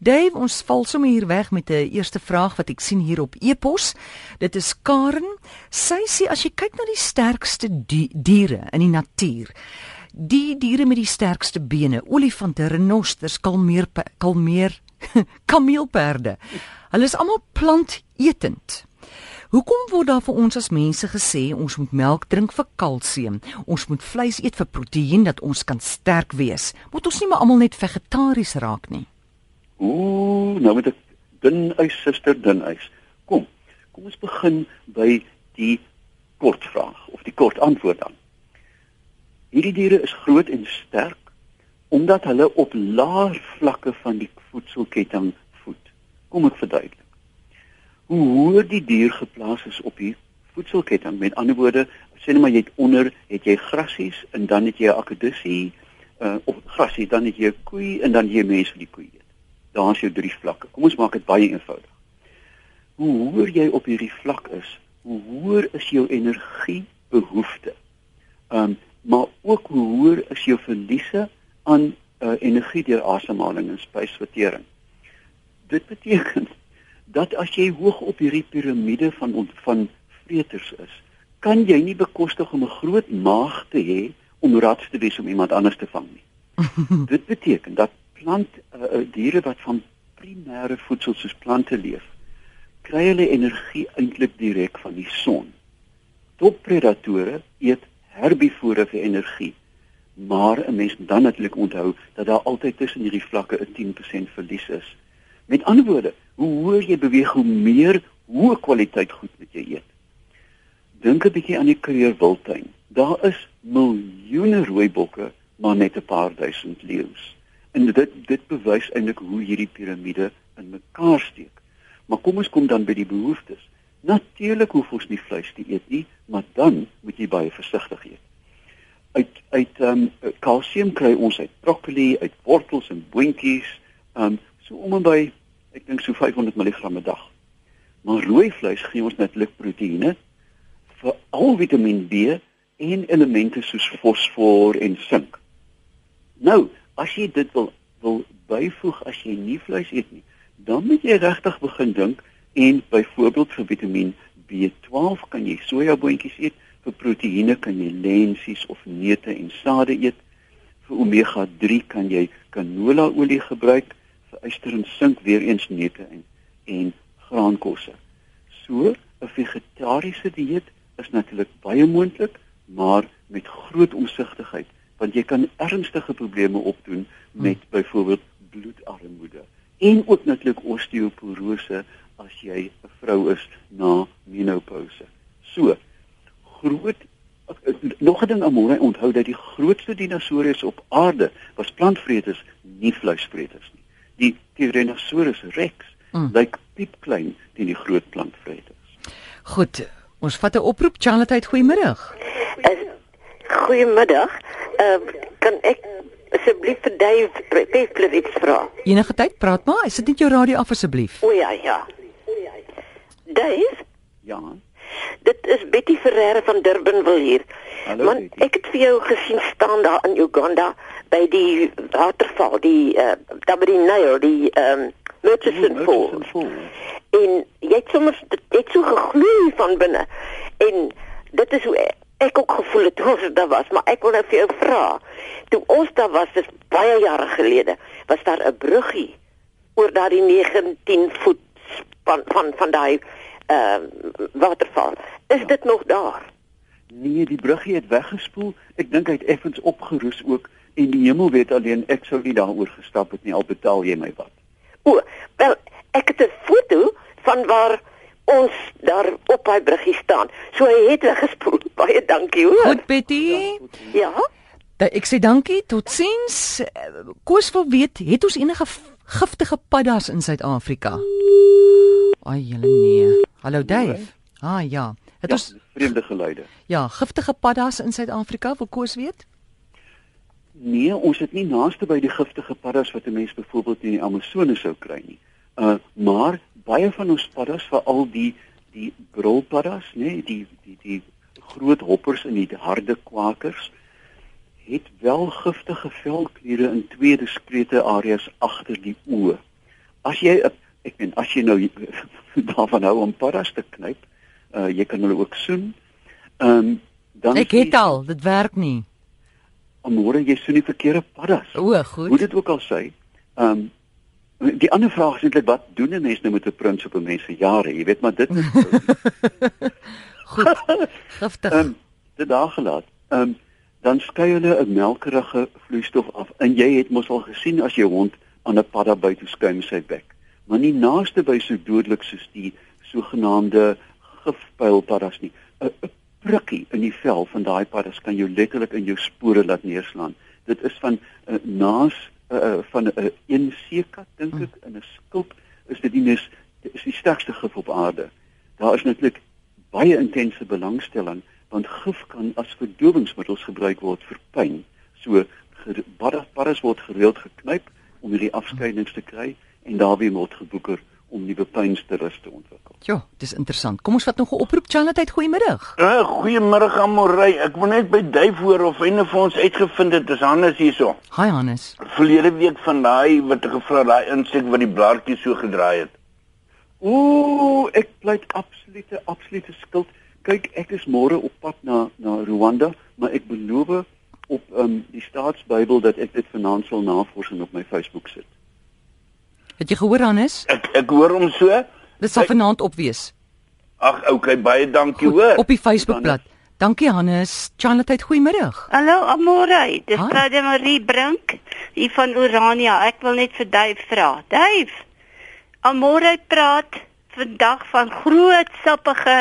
Dave, ons val sommer hier weg met 'n eerste vraag wat ek sien hier op e-pos. Dit is Karen. Sy sê as jy kyk na die sterkste die diere in die natuur, die diere met die sterkste bene, olifante, renosters, kalmeer kalmeer kameelperde. Hulle is almal plantetend. Hoekom word daar vir ons as mense gesê ons moet melk drink vir kalsium, ons moet vleis eet vir proteïen dat ons kan sterk wees? Moet ons nie maar almal net vegetaries raak nie? Ooh, nou met 'n dun ys, suster, dun ys. Kom. Kom ons begin by die kort vraag of die kort antwoord dan. Hierdie diere is groot en sterk omdat hulle op laer vlakke van die voedselketting voed. Kom ek verduidelik hoe hoër die dier geplaas is op die voedselketting. Met ander woorde, sê net maar jy het onder het jy grasies en dan het jy 'n akkedussie uh, of grasie, dan het jy 'n koei en dan jy mense vir die koei Daar is jou drie vlakke. Kom ons maak dit baie eenvoudig. Hoe hoër jy op hierdie vlak is, hoe hoër is jou energiebehoefte. Um maar ook hoe hoër is jou verliese aan uh, energie deur asemhaling en spysvertering. Dit beteken dat as jy hoog op hierdie piramide van van vreters is, kan jy nie bekostig om 'n groot maag te hê om rats te wees om iemand anders te vang nie. Dit beteken dat plant uh, diere wat van primêre voedsel soos plante leef, kry hulle energie eintlik direk van die son. Toppredatore eet herbivore vir energie. Maar 'n mens moet dan natuurlik onthou dat daar altyd tussen hierdie vlakke 'n 10% verlies is. Met ander woorde, hoe hoër jy beweeg, hoe meer hoë kwaliteit goed moet jy eet. Dink 'n bietjie aan die Kruger Wildtuin. Daar is miljoene rooibokke, maar net 'n paar duisend leeu's. En dit dit bewys eintlik hoe hierdie piramide in mekaar steek. Maar kom ons kom dan by die behoeftes. Natuurlik hoef ons nie vleis te eet nie, maar dan moet jy baie versigtig eet. Uit uit ehm um, kalsium kry ons uit broccoli, uit wortels en boontjies, ehm um, so om en by ek dink so 500 mg 'n dag. Maar rooi vleis gee ons natuurlik proteïene vir al Vitamiin B en elemente soos fosfor en sink. Nou, as jy dit wil wil byvoeg as jy nie vleis eet nie, dan moet jy regtig begin dink en byvoorbeeld vir Vitamiin B12 kan jy sojaboontjies eet, vir proteïene kan jy lensies of neute en sade eet. Vir omega 3 kan jy canola olie gebruik vir yster en sink weer eens neute en en graankosse. So 'n vegetariese dieet is natuurlik baie moontlik, maar met groot omsigtigheid, want jy kan ernstige probleme opdoen met hmm. byvoorbeeld bloedarmoede en ook natuurlik osteoporose as jy 'n vrou is na menopouse. So groot nog 'n ding amore onthou dat die grootste dinosourus op aarde was plantvreters, nie vleisvreters nie die Tyrannosaurus rex mm. lyk piepklein teen die groot plantvreters. Goed, ons vat 'n oproep Charlotte, goeiemiddag. Uh, goeiemiddag. Uh, kan ek asseblief vir Dave Peppler iets vra? Enige tyd, praat maar. Sit net jou radio af asseblief. O ja, ja. Dave? Ja. Dit is Betty Ferreira van Durban wil hier. Hallo. Man, ek het vir jou gesien staan daar in Uganda by die waterval, die uh, by die Nile, die ehm um, Murchison Falls. En jy het sommer dit so gegloei van binne. En dit is hoe ek ook gevoel het toe ons daar was, maar ek wil nou vir jou vra. Toe ons daar was, dis baie jare gelede, was daar 'n bruggie oor daardie 19 voet van van van daai ehm uh, waterval. Is ja. dit nog daar? Nee, die bruggie het weggespoel. Ek dink hy het effens opgeroes ook en die hemel weet alleen ek sou nie daaroor gestap het nie al betaal jy my wat. O, wel ek het 'n foto van waar ons daar op daai bruggie staan. So hy het weggespoel. Baie dankie hoor. Goed Betty. Ja. Da, ek sê dankie. Totsiens. Koos wil weet, het ons enige giftige paddas in Suid-Afrika? Ai, julle nee. Hallo Dave. Ah ja. Het ja, ons vreemde geluide. Ja, giftige paddas in Suid-Afrika, wil Koos weet? Nee, ons het nie naaste by die giftige paddas wat 'n mens byvoorbeeld in die Amazone sou kry nie. Uh maar baie van ons paddas, veral die die brulpaddas, nê, nee, die die die groot hoppers en die harde kwakers het wel giftige velkliere in twee diskrete areas agter die oë. as jy ek meen as jy nou daarvan hou om paddas te knyp, uh, jy kan hulle ook soen. Ehm um, dan Ek het al, dit werk nie. Môre jy soen die verkeerde paddas. O, goed. Hoe dit ook al sê, ehm um, die ander vraag is eintlik wat doen 'n mens nou met 'n prins op 'n mens se jare? Jy weet maar dit goed. Giftig. Ehm um, dit daar gelaat. Ehm um, dan skei hulle 'n melkerige vloeistof af. En jy het mos al gesien as jy hond aan 'n padda buite skuim sy bek. Maar nie naaste by so dodelik soos die sogenaamde gifpylpaddas nie. 'n prikkie in die vel van daai paddas kan jou letterlik in jou spore laat neerslaan. Dit is van uh, naas uh, van 'n uh, een seekat dink ek in 'n skulp is dit die nes is die sterkste gif op aarde. Daar is natuurlik baie intense belangstelling want gif kan as verdowingsmiddels gebruik word vir pyn. So paddas word gereeld geknyp om hierdie afskeidings te kry en daarby word geboeker om nuwe pynsterus te ontwikkel. Ja, dis interessant. Kom ons vat nog 'n oproep Charlotte, goeiemiddag. Ja, goeiemôre Amorey. Ek wil net by Duif hoor of hy net vir ons uitgevind het dis Hannes hierso. Hi Hannes. Verlede week van daai wat ek gevra daai insek wat die blaartjie so gedraai het. Ooh, ek pleit absolute absolute skuld. Kyk, ek is môre op pad na na Rwanda, maar ek beloof op um, die staatsbybel dat ek dit vanaand sal navors en op my Facebook sit. Het jy gehoor Hannes? Ek ek hoor hom so. Dit sal vanaand op wees. Ag, okay, baie dankie Goed, hoor. Op die Facebookblad. Dankie Hannes. Charlotte, goeiemiddag. Hallo Amore, dis. Claudia Marie Brink hier van Urania. Ek wil net vir Duif vra. Duif. Amore praat vandag van groot sappige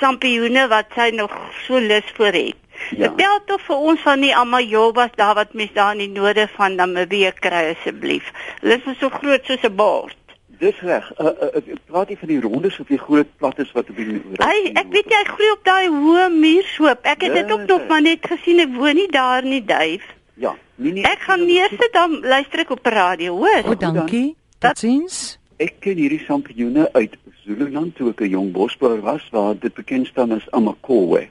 sampioene wat sy nog so lus vir het. Ja. Vertel tog vir ons van die amajobas daar wat mens daar in die noorde van Namibië kry asseblief. Hulle is so groot soos 'n bord. Dis reg. Uh, uh, ek praat nie van die rondes of die groot plattes wat op die Hy, ek weet jy groei op daai hoë muurshoop. Ek het dit Ja, ook nog ja. maar net gesien. Ek woon nie daar nie, Duif. Ja, nee nee. Ek gaan neersit dan luister ek op die radio, hoor. O, dankie. Totsiens. Ek ken hierdie sampioene uit Zululand toe ek 'n jong bosbouer was waar dit bekend staan as Amakowe.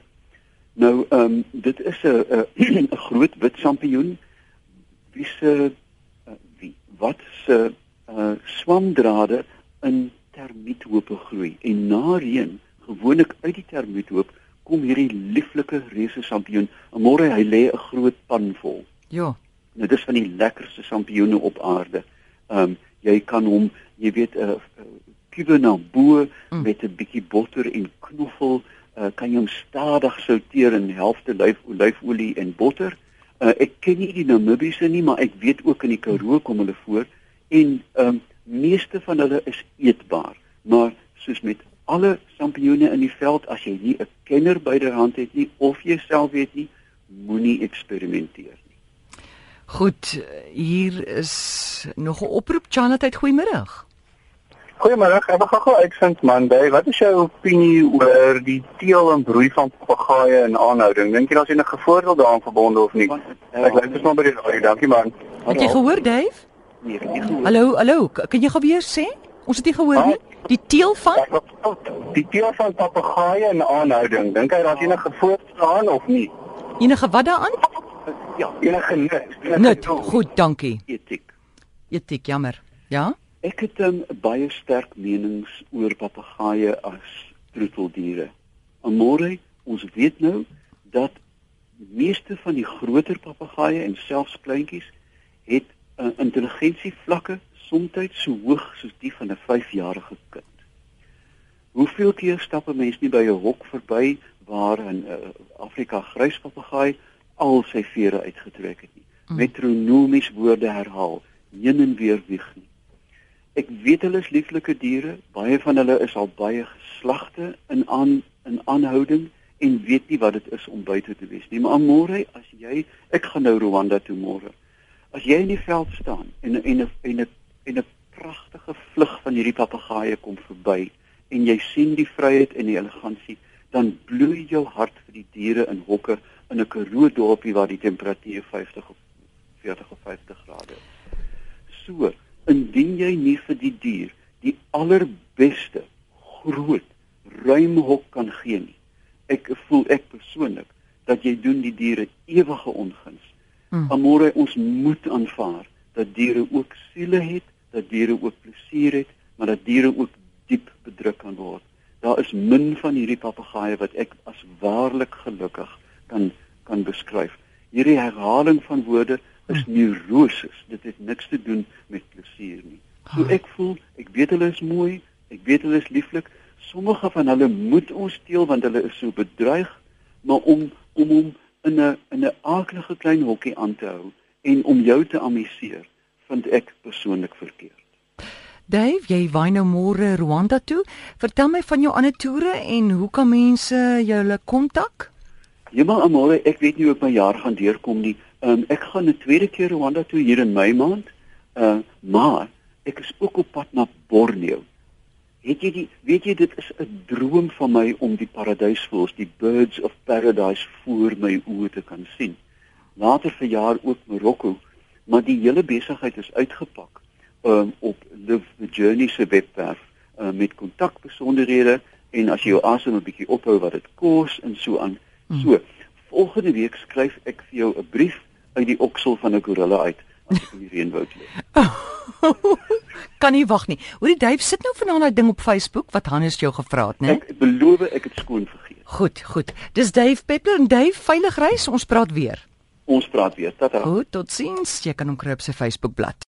Nou, ehm um, dit is 'n 'n 'n groot wit sampioen wie se uh, wie wat se uh, swamdrade in termiethope groei en na reën gewoonlik uit die termiethoop kom hierdie lieflike reuse sampioen. Môre hy lê 'n groot pan vol. Ja. Nou dis van die lekkerste sampioene op aarde. Ehm um, jy kan hom, jy weet 'n uh, kube na bo Mm. met 'n bietjie botter en knoffel, uh, kan jy hom stadig souteer in helfte lyf olyfolie en botter. Uh, ek ken nie die Namibiese nie, maar ek weet ook in die Karoo kom hulle voor en ehm um, meeste van hulle is eetbaar. Maar soos met alle sampioene in die veld, as jy nie 'n kenner byderhand het nie of jy self weet nie, moenie eksperimenteer. Goed, hier is nog 'n oproep Charlotte, goeiemiddag. Goeiemôre, ek wil gou uitvind man, by wat is jou opinie oor die teel en broei van papegaaie in aanhouding? Dink jy daar's enige voordeel daaraan verbonde of nie? Want, Ek luister maar by die radio, dankie man. Het jy gehoor, Dave? Het nie gehoor. Hallo, hallo. Kan jy gou weer sê? Ons het nie gehoor nie. Die teel van wil die teel van papegaaie in aanhouding. Dink jy daar's enige daaraan of nie? enige wat daaraan? Ja, Enige nut? enige Nut. Goed, dankie. etiek. Etiek, jammer. Ja? Ek het um, baie sterk menings oor papegaaie as troeteldiere. Amore, ons weet nou dat meeste van die groter papegaaie en selfs kleintjies het 'n uh, intelligensievlakke soms so hoog soos die van 'n 5-jarige kind. Hoeveel keer stap 'n mens nie by 'n hok verby waar 'n uh, Afrika gryspapegaai al sy vere uitgetrek het nie. Mm. Metronomies woorde herhaal, heen en weer wieg nie. Ek weet hulle is lieflike diere, baie van hulle is al baie geslagte in aan in aanhouding en weet nie wat dit is om buite te wees nie. Maar môre as jy ek gaan nou Rwanda toe môre. As jy in die veld staan en en 'n en 'n en 'n pragtige vlug van hierdie papegaaie kom verby en jy sien die vryheid en die elegansie, dan bloei jou hart vir die diere in hokke in 'n Karoo dorpie waar die temperatuur 50 of 40 of 50 grade is. So, indien jy nie vir die dier die allerbeste groot ruim hok kan gee nie. Ek voel ek persoonlik dat jy doen die diere ewige onguns. Hmm. Amore ons moet aanvaar dat diere ook siele het, dat diere ook plesier het, maar dat diere ook diep bedruk kan word. Daar is min van hierdie papegaaie wat ek as waarlik gelukkig kan kan beskryf. Hierdie herhaling van woorde is hm. neuroses. Dit het niks te doen met plesier nie. So ek voel, ek weet hulle is mooi, ek weet hulle is lieflik. Sommige van hulle moet ons steel want hulle is so bedreig, maar om om hom in 'n in 'n aardige klein hokkie aan te hou en om jou te amuseer, vind ek persoonlik verkeerd. Dave, jy wy nou môre Rwanda toe. Vertel my van jou ander toere en hoe kan mense jou kontak? Maar môre, ek weet nie hoe ek my jaar gaan deurkom nie. Um, ek gaan 'n tweede keer Rwanda toe hier in Mei maand. Uh, maar ek is ook op pad na Borneo. Het jy die weet jy dit is 'n droom van my om die paradysvoëls, die birds of paradise voor my oë te kan sien. Later vir jaar ook Marokko, maar die hele besigheid is uitgepak um, op Live the Journey se webwerf uh, met kontakbesonderhede en as jy jou asem 'n bietjie ophou wat dit kos en so aan. Hmm. So, volgende week skryf ek vir jou 'n brief uit die oksel van 'n gorilla uit as ek in die reënwoud lê. kan nie wag nie. Hoorie Dave sit nou vanaand daai ding op Facebook wat Hannes jou gevra het, né? Ek beloof ek het skoon vergeet. Goed, goed. Dis Dave Peppler en Dave veilig reis. Ons praat weer. Ons praat weer. Tata. Goed, totsiens. Jy kan hom kry op sy Facebook bladsy.